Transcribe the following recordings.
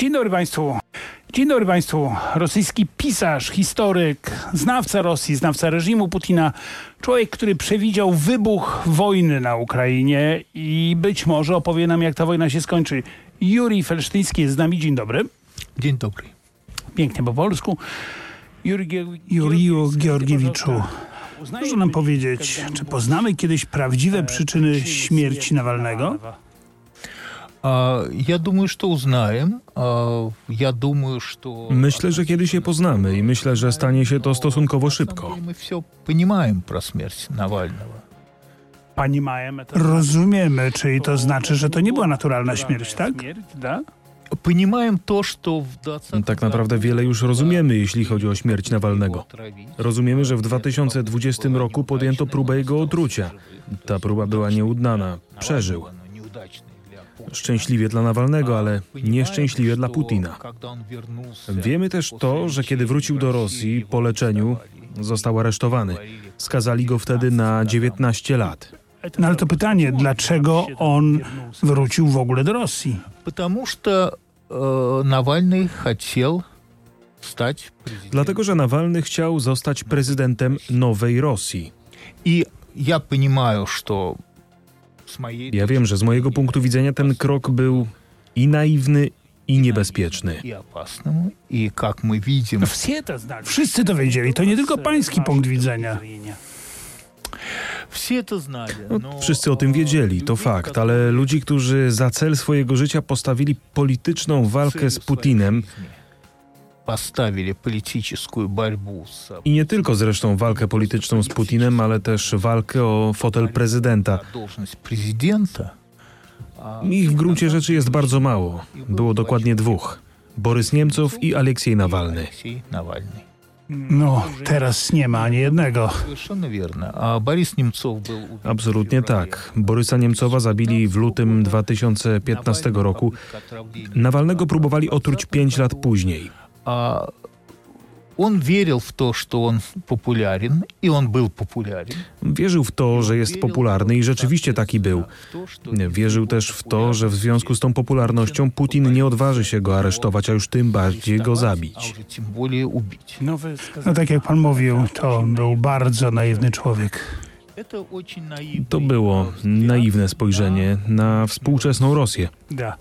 Dzień dobry Państwu. Dzień dobry Państwu. Rosyjski pisarz, historyk, znawca Rosji, znawca reżimu Putina, człowiek, który przewidział wybuch wojny na Ukrainie i być może opowie nam, jak ta wojna się skończy. Juri Felsztyński jest z nami. Dzień dobry. Dzień dobry. Pięknie po polsku. Juriju Georgiewiczu, proszę nam powiedzieć, czy poznamy kiedyś prawdziwe przyczyny śmierci Nawalnego? Ja думаю, что узнаем. Я думаю, что... Myślę, że kiedyś je poznamy i myślę, że stanie się to stosunkowo szybko. Мы все понимаем про смерть Навального. Pani Majem. Rozumiemy, czyli to znaczy, że to nie była naturalna śmierć, tak? da? Понимаем то, что в 20 Tak naprawdę wiele już rozumiemy, jeśli chodzi o śmierć Nawalnego. Rozumiemy, że w 2020 roku podjęto próbę jego otrucia. Ta próba była nieudana. Przeżył. Szczęśliwie dla Nawalnego, ale nieszczęśliwie dla Putina. Wiemy też to, że kiedy wrócił do Rosji po leczeniu, został aresztowany. Skazali go wtedy na 19 lat. No ale to pytanie, dlaczego on wrócił w ogóle do Rosji? Потому что э, Навальный хотел стать президентом. Dlatego, że Nawalny chciał zostać prezydentem nowej Rosji. И я понимаю, что с моей ja wiem, że z mojego punktu widzenia ten krok był i naiwny, i niebezpieczny. I jak my widzimy. Wszyscy to wiedzieli, to nie tylko pański punkt widzenia. No, no, wszyscy o tym wiedzieli, to fakt, ale ludzi, którzy za cel swojego życia postawili polityczną walkę z Putinem, поставили политическую борьбу с i nie tylko zresztą walkę polityczną z Putinem, ale też walkę o fotel prezydenta. на должность президента. а Ich w gruncie rzeczy jest bardzo mało. Było dokładnie dwóch. Borys Niemcow i Aleksiej Nawalny. Алексей Навальный. No, teraz nie ma ani jednego. Совершенно верно. А Борис Немцов был убит Absolutnie в феврале tak. Borysa Niemcowa zabili w lutym 2015 roku. Nawalnego próbowali otruć pięć lat później. А он верил в то, что он популярен, и он был популярен. Wierzył w to, że jest popularny i rzeczywiście taki był. В то, что Wierzył też w to, że w związku z tą popularnością Putin nie odważy się go aresztować, a już tym bardziej go а zabić. уже тем более убить. Nowy No tak jak pan mówił, to był bardzo naiwny człowiek. Это очень наивный To było взгляд naiwne spojrzenie na współczesną Rosję. Da.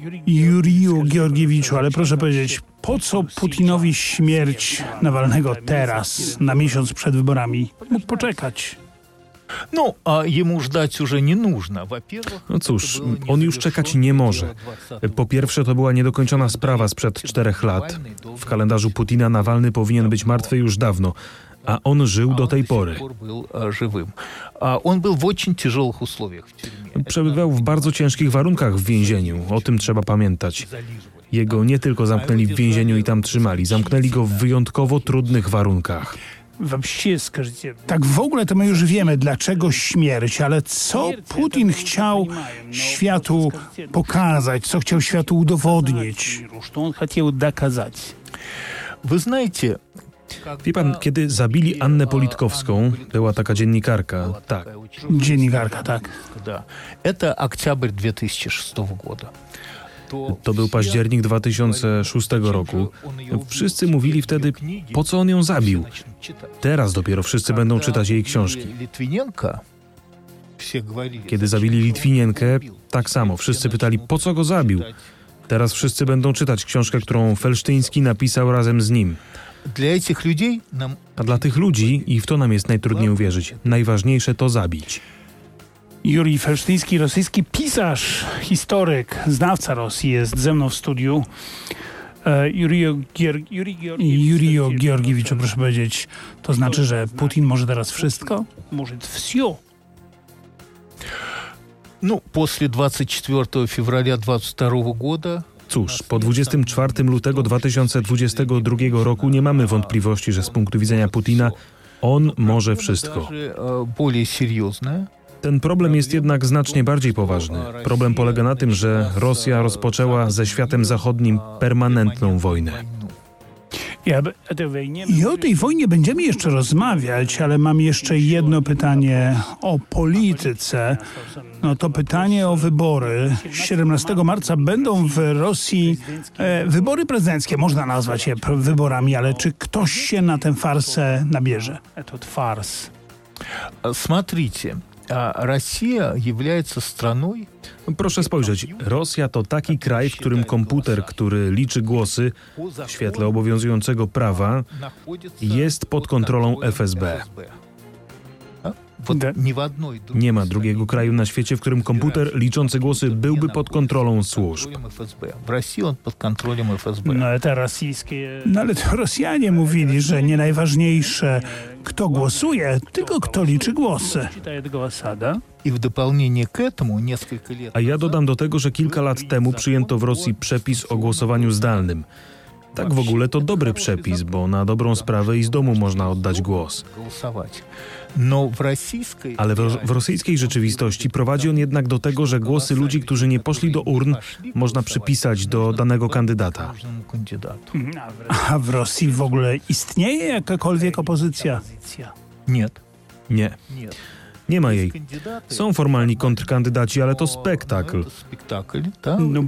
E, Juriju Georgiewiczu, ale proszę powiedzieć, po co Putinowi śmierć Nawalnego teraz, na miesiąc przed wyborami? Mógł poczekać. Ну, а ему ждать уже не нужно. Во-первых, No cóż, это было on już czekać nie może. Po pierwsze, to była niedokończona sprawa sprzed czterech lat. W kalendarzu Putina Nawalny powinien być martwy już dawno, a on żył do tej pory. Был а, живым. А он был в очень тяжелых условиях в тюрьме. Przebywał w bardzo ciężkich warunkach w więzieniu, o tym trzeba pamiętać. Jego nie tylko zamknęli w więzieniu i tam trzymali, zamknęli go w wyjątkowo trudnych warunkach. Вообще, скажите, Tak w ogóle to my już wiemy, dlaczego śmierć, ale co Putin chciał światu pokazać, co chciał światu udowodnić? Что он хотел доказать? Вы знаете, Wie pan, kiedy zabili Annę Politkowską, była taka dziennikarka, tak. Dziennikarka, tak. To oktober 2006 roku. To był październik 2006 roku. Wszyscy mówili wtedy, po co on ją zabił. Teraz dopiero wszyscy będą czytać jej książki. Kiedy zabili Litwinienkę, tak samo. Wszyscy pytali, po co go zabił. Teraz wszyscy będą czytać książkę, którą Felsztyński napisał razem z nim. Для этих людей нам A dla tych ludzi, i w to nam jest najtrudniej uwierzyć, najważniejsze to zabić. Juri Felsztyński, rosyjski pisarz, historyk, znawca Rosji jest ze mną w studiu. E, Jurijo Gier, Juri Georgiewicz. Juriju Georgiewiczu, proszę powiedzieć, to znaczy, że Putin może teraz wszystko? Может, все. Ну, после 24 февраля 22 года Cóż, po 24 lutego 2022 roku nie mamy wątpliwości, że z punktu widzenia Putina on może wszystko. Ten problem jest jednak znacznie bardziej poważny. Problem polega na tym, że Rosja rozpoczęła ze światem zachodnim permanentną wojnę. I o tej wojnie będziemy jeszcze rozmawiać, ale mam jeszcze jedno pytanie o polityce. No to pytanie o wybory. 17 marca będą w Rosji e, wybory prezydenckie. Można nazwać je pr- wyborami, ale czy ktoś się na tę farsę nabierze? To fars. А, Смотрите, а, Россия является страной, Proszę spojrzeć, Rosja to taki kraj, w którym komputer, który liczy głosy w świetle obowiązującego prawa, находится jest pod kontrolą kontrolą FSB. Nie ma drugiego kraju na świecie, w którym komputer liczący głosy byłby pod kontrolą służb. No ale te rosyjskie... No ale to Rosjanie mówili, że nie najważniejsze kto głosuje, tylko kto liczy głosy. A ja dodam do tego, że kilka lat temu przyjęto w Rosji przepis o głosowaniu zdalnym. Tak w ogóle to dobry przepis, bo na dobrą sprawę i z domu można oddać głos. No, w rosyjskiej... Ale w, w rosyjskiej rzeczywistości prowadzi on jednak do tego, że głosy ludzi, którzy nie poszli do urn, można przypisać do danego kandydata. A w Rosji w ogóle istnieje jakakolwiek opozycja? Nie. Nie. Nie ma jej. Są formalni kontrkandydaci, ale to spektakl. No,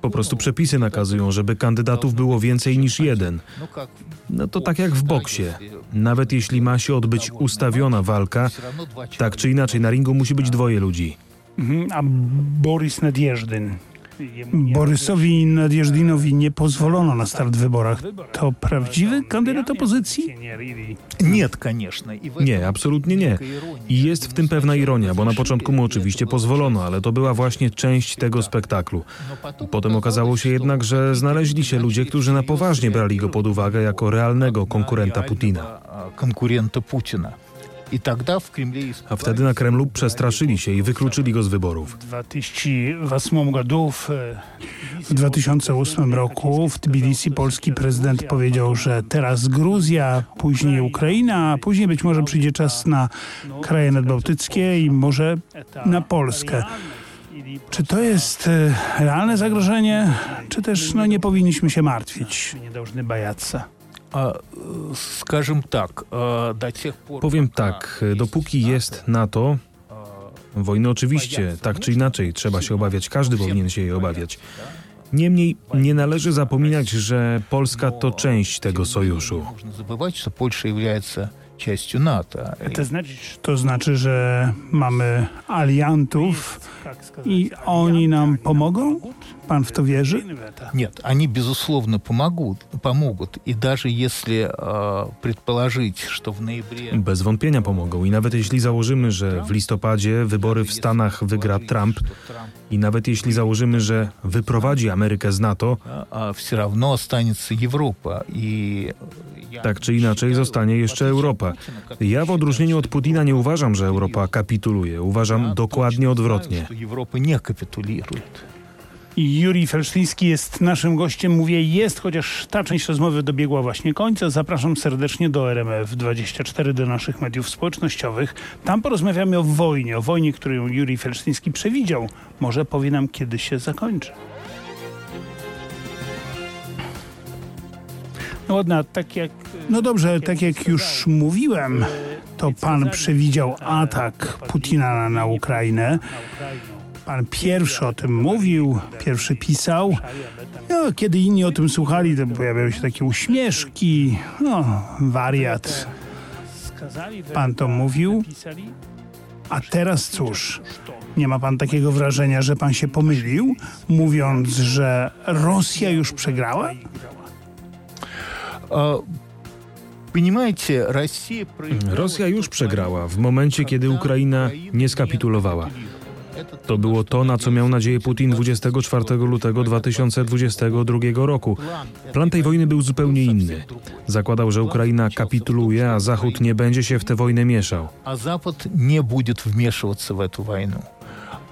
po prostu przepisy nakazują, żeby kandydatów było więcej niż jeden. No to tak jak w boksie. Nawet jeśli ma się odbyć ustawiona walka, tak czy inaczej na ringu musi być dwoje ludzi. Mhm, a Boris Nadjeżdyn Borysowi Nadjeżdinowi nie pozwolono na start w wyborach. To prawdziwy kandydat opozycji? Нет, конечно. И в Nie, этом absolutnie nie. великая ирония. I jest w tym pewna ironia, bo na początku mu oczywiście pozwolono, ale to była właśnie część tego spektaklu. Но потом Potem okazało się jednak, że znaleźli się ludzie, którzy na poważnie brali go pod uwagę jako realnego konkurenta Putina. а, конкурента Путина. И тогда в Кремле A wtedy na Kremlu przestraszyli się i wykluczyli go z wyborów. W 2008 году w W 2008 roku w Tbilisi polski prezydent powiedział, że teraz Gruzja, później Ukraina, a później być może przyjdzie czas na kraje nadbałtyckie i może na Polskę. Czy to jest e, realne zagrożenie, czy też no, nie powinniśmy się martwić? nie должны бояться? Powiem tak, dopóki jest NATO, wojny oczywiście, tak czy inaczej, trzeba się obawiać, każdy powinien się jej obawiać. Niemniej nie należy zapominać, że Polska to część tego sojuszu. Polska jest częścią NATO. To znaczy, że mamy aliantów i oni nam pomogą? Pan w to wierzy? Нет, они, безусловно, помогут, помогут. И даже если э, предположить, что в ноябре... Bez wątpienia pomogą i nawet jeśli założymy, że w listopadzie wybory w Stanach wygra Trump i nawet jeśli założymy, że wyprowadzi Amerykę z NATO, а все равно останется Европа. И я tak czy inaczej zostanie jeszcze Europa. Ja w odróżnieniu od Putina nie uważam, że Europa kapituluje. Uważam dokładnie odwrotnie. что Европа не капитулирует. I Juri Felsztyński jest naszym gościem. Mówię jest, chociaż ta część rozmowy dobiegła właśnie końca. Zapraszam serdecznie do RMF24, do naszych mediów społecznościowych. Tam porozmawiamy o wojnie, o wojnie, którą Juri Felsztyński przewidział. Może powie nam, kiedy się zakończy. No ładna, tak jak... No dobrze, tak jak już mówiłem, to pan przewidział atak Putina na Ukrainę. Pan pierwszy o tym mówił, pierwszy pisał. No, kiedy inni o tym słuchali, to pojawiały się takie uśmieszki. No, wariat. Pan to mówił. A teraz cóż, nie ma pan takiego wrażenia, że pan się pomylił, mówiąc, że Rosja już przegrała? Rosja już przegrała w momencie, kiedy Ukraina nie skapitulowała. To było to, na co miał nadzieję Putin 24 lutego 2022 roku. Plan tej wojny był zupełnie inny. Zakładał, że Ukraina kapituluje, a Zachód nie będzie się w tę wojnę mieszał. A Zachód nie będzie wmieszał się w tę wojnę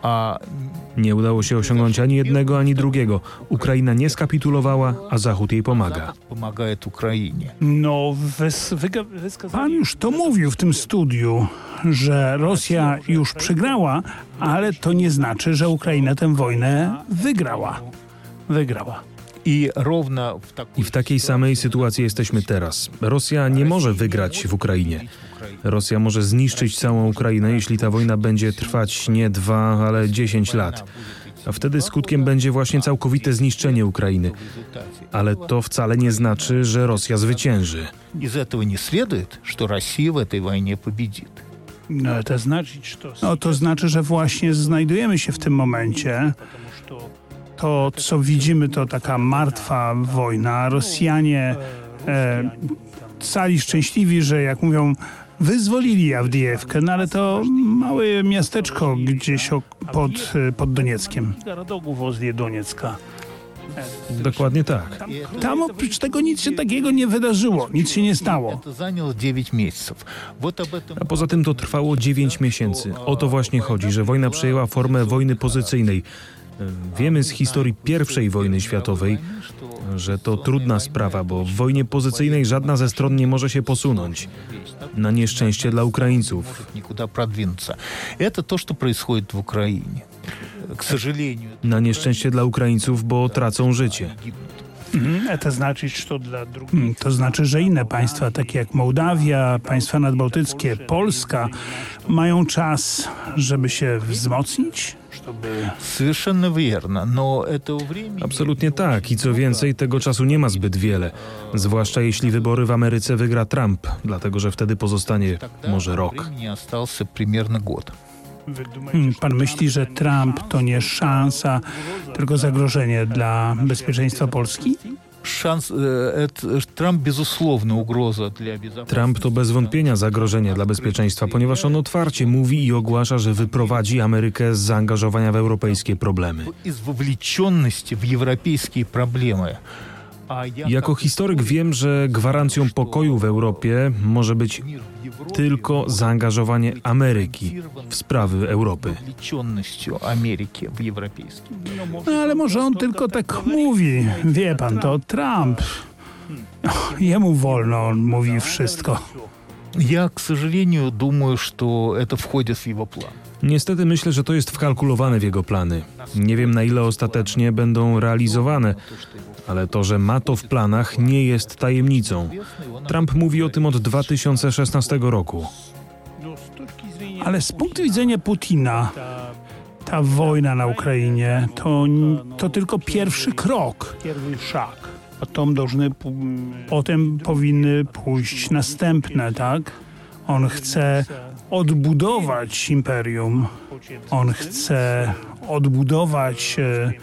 a nie udało się osiągnąć ani jednego, ani drugiego. Ukraina nie skapitulowała, a Zachód jej pomaga. Pomaga Ukrainie. No, pan już to mówił w tym studiu, że Rosja już przegrała, ale to nie znaczy, że Ukraina tę wojnę wygrała. Wygrała. I równo w takiej, I w takiej samej sytuacji jesteśmy teraz. Rosja nie może wygrać w Ukrainie. Rosja może zniszczyć całą Ukrainę, jeśli ta wojna będzie trwać nie dwa, ale dziesięć lat. A wtedy skutkiem będzie właśnie całkowite zniszczenie Ukrainy. Ale to wcale nie znaczy, że Rosja zwycięży. Из этого не следует, что Россия в этой войне победит. No, to znaczy, że No to znaczy, że właśnie znajdujemy się w tym momencie. to, co widzimy, to taka martwa wojna. Rosjanie e, szczęśliwi, że jak mówią, wyzwolili Awdijewkę, no ale to małe miasteczko gdzieś pod, e, pod Donieckiem. Doniecka. Dokładnie tak. Tam oprócz tego nic się takiego nie wydarzyło, nic się nie stało. A poza tym to trwało 9 miesięcy. O to właśnie chodzi, że wojna przejęła formę wojny pozycyjnej. Wiemy z historii I wojny światowej, że to trudna sprawa, bo w wojnie pozycyjnej żadna ze stron nie może się posunąć. Na nieszczęście dla Ukraińców. никуда продвинуться. Это то, что происходит в Украине. К сожалению, Na nieszczęście dla Ukraińców, bo tracą życie. Mm, to znaczy, że inne państwa, takie jak Mołdawia, państwa nadbałtyckie, Polska, mają czas, żeby się wzmocnić? Absolutnie tak. I co więcej, tego czasu nie ma zbyt wiele. Zwłaszcza jeśli wybory w Ameryce wygra Trump, dlatego że wtedy pozostanie może rok. Hmm, pan myśli, że Trump to nie szansa, tylko zagrożenie dla bezpieczeństwa Polski? E, e, e, Trump dla. Trump to bez wątpienia zagrożenie dla bezpieczeństwa, ponieważ on otwarcie mówi i ogłasza, że wyprowadzi Amerykę z zaangażowania w europejskie problemy. Z w europejskie problemy. А я Jako как historyk wiem, że gwarancją pokoju w Europie może być мир в Европе tylko zaangażowanie Ameryki w sprawy Europy. вовлеченностью Америки в европейские. No ale może on tylko tak mówi. Wie pan, to Trump. Jemu wolno, on mówi wszystko. Я, к сожалению, думаю, что это входит в его план. Niestety myślę, że to jest wkalkulowane w jego plany. Nie wiem na ile ostatecznie będą realizowane, ale to, że ma to w planach, nie jest tajemnicą. Trump mówi o tym od 2016 roku. no, z точки зрения Ale z punktu widzenia Putina, ta ta wojna na Ukrainie to, to tylko pierwszy krok. pierwszy szag. Потом должны м, Potem powinny pójść następne, tak? On chce odbudować imperium. On chce odbudować e,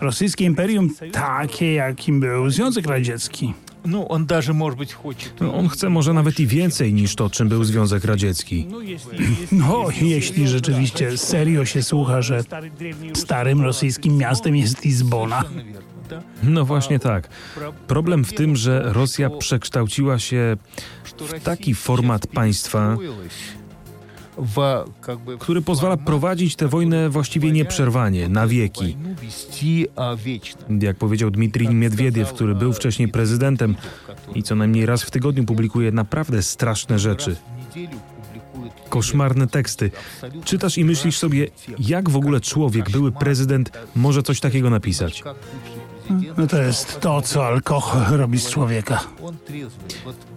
rosyjskie imperium takie, jakim był Związek Radziecki. Ну, он даже, может быть, хочет... No, On chce może nawet i więcej niż to, czym był Związek Radziecki. No, jeśli, jeśli, No, jeśli rzeczywiście serio się słucha, że stary, drewni starym rosyjskim miastem jest Lizbona. Совершенно верно, да. No właśnie tak. Problem w tym, że Rosja przekształciła się Что w taki Россия format сейчас państwa, który pozwala prowadzić tę wojnę właściwie nieprzerwanie, na wieki. Jak powiedział Dmitrij Miedwiediew, który był wcześniej prezydentem i co najmniej raz w tygodniu publikuje naprawdę straszne rzeczy koszmarne teksty. Czytasz i myślisz sobie, jak w ogóle człowiek, były prezydent, może coś takiego napisać. No to jest to, co alkohol robi z człowieka.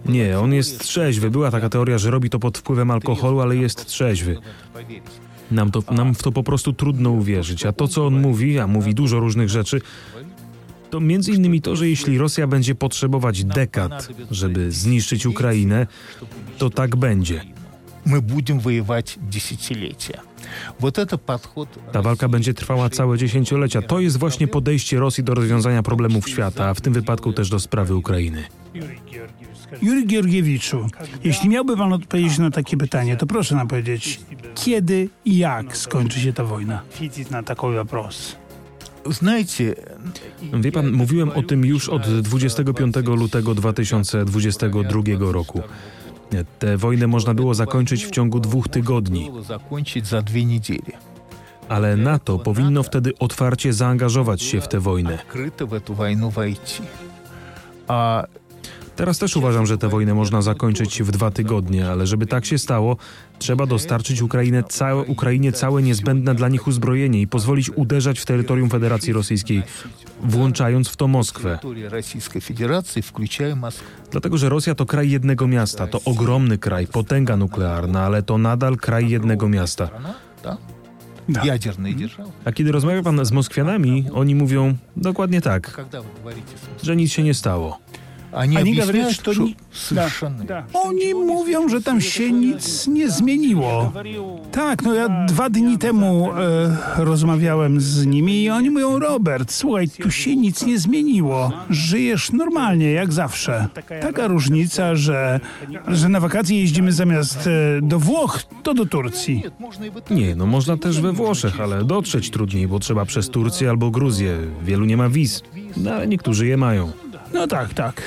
Nie, on jest trzeźwy. Była taka teoria, że robi to pod wpływem alkoholu, ale jest trzeźwy. Nam, to, nam w to po prostu trudno uwierzyć. A to, co on mówi, a mówi dużo różnych rzeczy, to między innymi to, że jeśli Rosja będzie potrzebować dekad, żeby zniszczyć Ukrainę, to tak będzie. My będziemy wojować dziesięciolecia. Вот это подход... Ta walka będzie trwała całe dziesięciolecia. To jest właśnie podejście Rosji do rozwiązania problemów świata, a w tym wypadku też do sprawy Ukrainy. Юрий Георгиевич, скажите, Juri Georgiewiczu, jeśli miałby pan odpowiedzieć na takie pytanie, to proszę nam powiedzieć, kiedy i jak skończy się ta wojna? ответить на такой вопрос. Знаете... Wie pan, mówiłem o tym już od 25 lutego 2022 roku. Tę wojnę można było zakończyć w ciągu dwóch tygodni. Ale NATO powinno wtedy otwarcie zaangażować się w tę wojnę. A Teraz też uważam, że tę wojnę można zakończyć w dwa tygodnie, ale żeby tak się stało, trzeba dostarczyć Ukrainę całe, Ukrainie całe niezbędne dla nich uzbrojenie i pozwolić uderzać w terytorium Federacji Rosyjskiej, włączając w to Moskwę. Территория Российской Федерации, включая Москву. Dlatego, że Rosja to kraj jednego miasta, to ogromny kraj, potęga nuklearna, ale to nadal kraj jednego miasta. Страна, да? Да. Ядерная держава. A kiedy rozmawia pan z Moskwianami, oni mówią dokładnie tak, Когда вы говорите с że nic się nie stało. Они, Они объясняют, говорят, что что не- совершенно Da. Oni mówią, że tam się nic nie zmieniło. Tak, no ja dwa dni temu e, rozmawiałem z nimi i oni mówią, Robert, słuchaj, tu się nic nie zmieniło. Żyjesz normalnie, jak zawsze. Taka różnica, że, że na wakacje jeździmy zamiast e, do Włoch, to do Turcji. Нет, можно и в Италии. Nie, no można też we Włoszech, ale dotrzeć trudniej, bo trzeba przez Turcję albo Gruzję. Wielu nie ma wiz, no, ale niektórzy je mają. No tak, tak.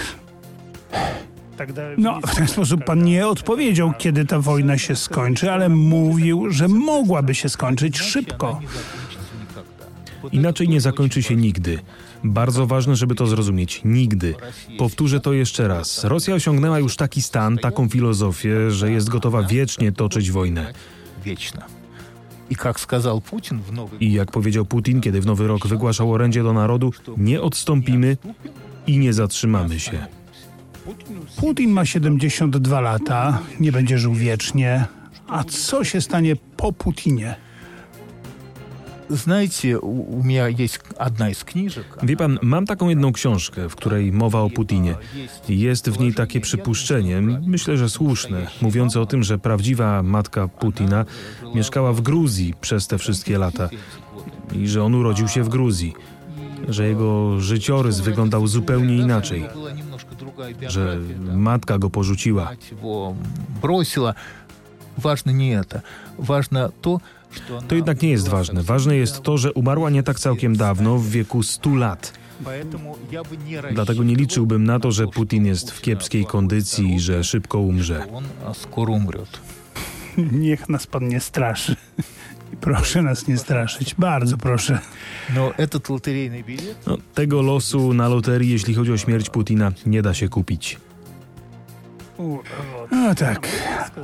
tak no, w ten sposób tak pan nie odpowiedział, kiedy ta wojna się skończy, ale mówił, że mogłaby się skończyć szybko. Inaczej nie zakończy się nigdy. Bardzo ważne, żeby to zrozumieć. Nigdy. Powtórzę to jeszcze raz. Rosja osiągnęła już taki stan, taką filozofię, że jest gotowa wiecznie toczyć wojnę. Wieczna. I jak powiedział Putin, kiedy w Nowy Rok wygłaszał orędzie do narodu, nie odstąpimy, i nie zatrzymamy się. Putin ma 72 lata, nie będzie żył wiecznie. A co się stanie po Putinie? Znajdźcie, u mnie jest jedna z kniżek. Wie pan, mam taką jedną książkę, w której mowa o Putinie. Jest w niej takie przypuszczenie, myślę, że słuszne, mówiące o tym, że prawdziwa matka Putina mieszkała w Gruzji przez te wszystkie lata i że on urodził się w Gruzji że jego życiorys wyglądał zupełnie inaczej, że matka go porzuciła. Ważne nie to. Ważne to, to jednak nie jest ważne. Ważne jest to, że umarła nie tak całkiem dawno, w wieku 100 lat. Dlatego nie liczyłbym na to, że Putin jest w kiepskiej kondycji i że szybko umrze. Niech nas pan nie straszy. Proszę nas nie straszyć, bardzo proszę. Но этот лотерейный билет No, tego losu na loterii, jeśli chodzi o śmierć Putina, nie da się kupić. No tak.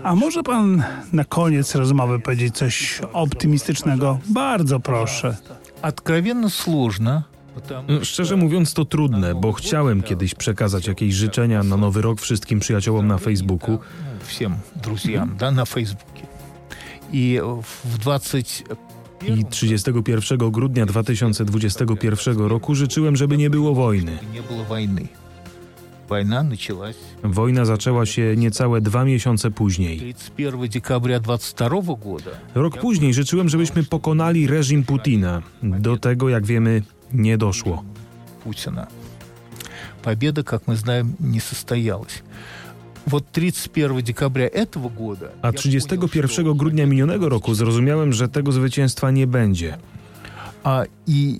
A może pan na koniec rozmowy powiedzieć coś optymistycznego? Bardzo proszę. откровенно сложно. потому No, Szczerze mówiąc, to trudne, bo chciałem kiedyś przekazać jakieś życzenia na nowy rok wszystkim przyjaciołom na Facebooku, Ну, всем друзьям, да, на Фейсбуке. И в 20 i 31 grudnia 2021 roku życzyłem, żeby nie było wojny. не было войны. Война началась Wojna zaczęła się niecałe dwa miesiące później. 31 декабря 22 года. Rok później życzyłem, żebyśmy pokonali reżim Putina. Do tego, jak wiemy, nie doszło. Путина. Победа, как мы знаем, не состоялась. A 31 grudnia minionego roku zrozumiałem, że tego zwycięstwa nie będzie. A i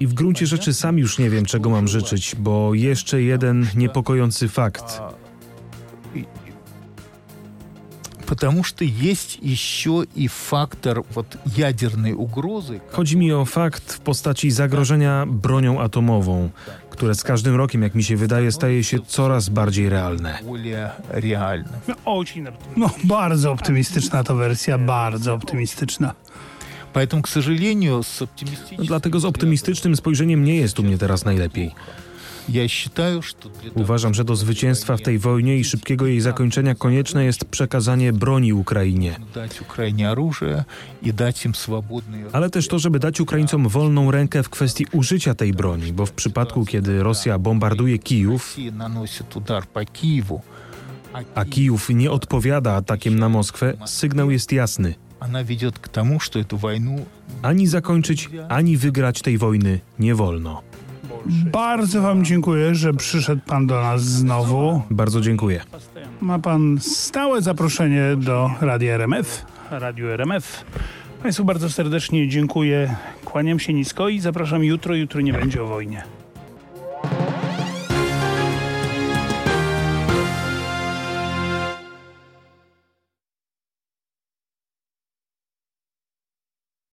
i w gruncie rzeczy sam już nie wiem, czego mam życzyć, bo jeszcze jeden niepokojący fakt. А, и- Потому что есть еще и фактор вот ядерной угрозы, Chodzi mi o fakt w postaci zagrożenia bronią atomową, które z każdym rokiem, jak mi się wydaje, staje się coraz bardziej realne. более реальным. No, bardzo optymistyczna to wersja, bardzo optymistyczna. Поэтому, к сожалению, с No, оптимистичным... dlatego z optymistycznym spojrzeniem nie jest u mnie teraz najlepiej. Uważam, że do zwycięstwa w tej wojnie i szybkiego jej zakończenia konieczne jest przekazanie broni Ukrainie. Ale też to, żeby dać Ukraińcom wolną rękę w kwestii użycia tej broni, bo w przypadku, kiedy Rosja bombarduje Kijów, a Kijów nie odpowiada atakiem na Moskwę, sygnał jest jasny. Ani zakończyć, ani wygrać tej wojny nie wolno. Bardzo wam dziękuję, że przyszedł pan do nas znowu. Bardzo dziękuję. Ma pan stałe zaproszenie do Radia RMF. Radio RMF. Państwu bardzo serdecznie dziękuję, kłaniam się nisko i zapraszam jutro. Jutro nie będzie o wojnie.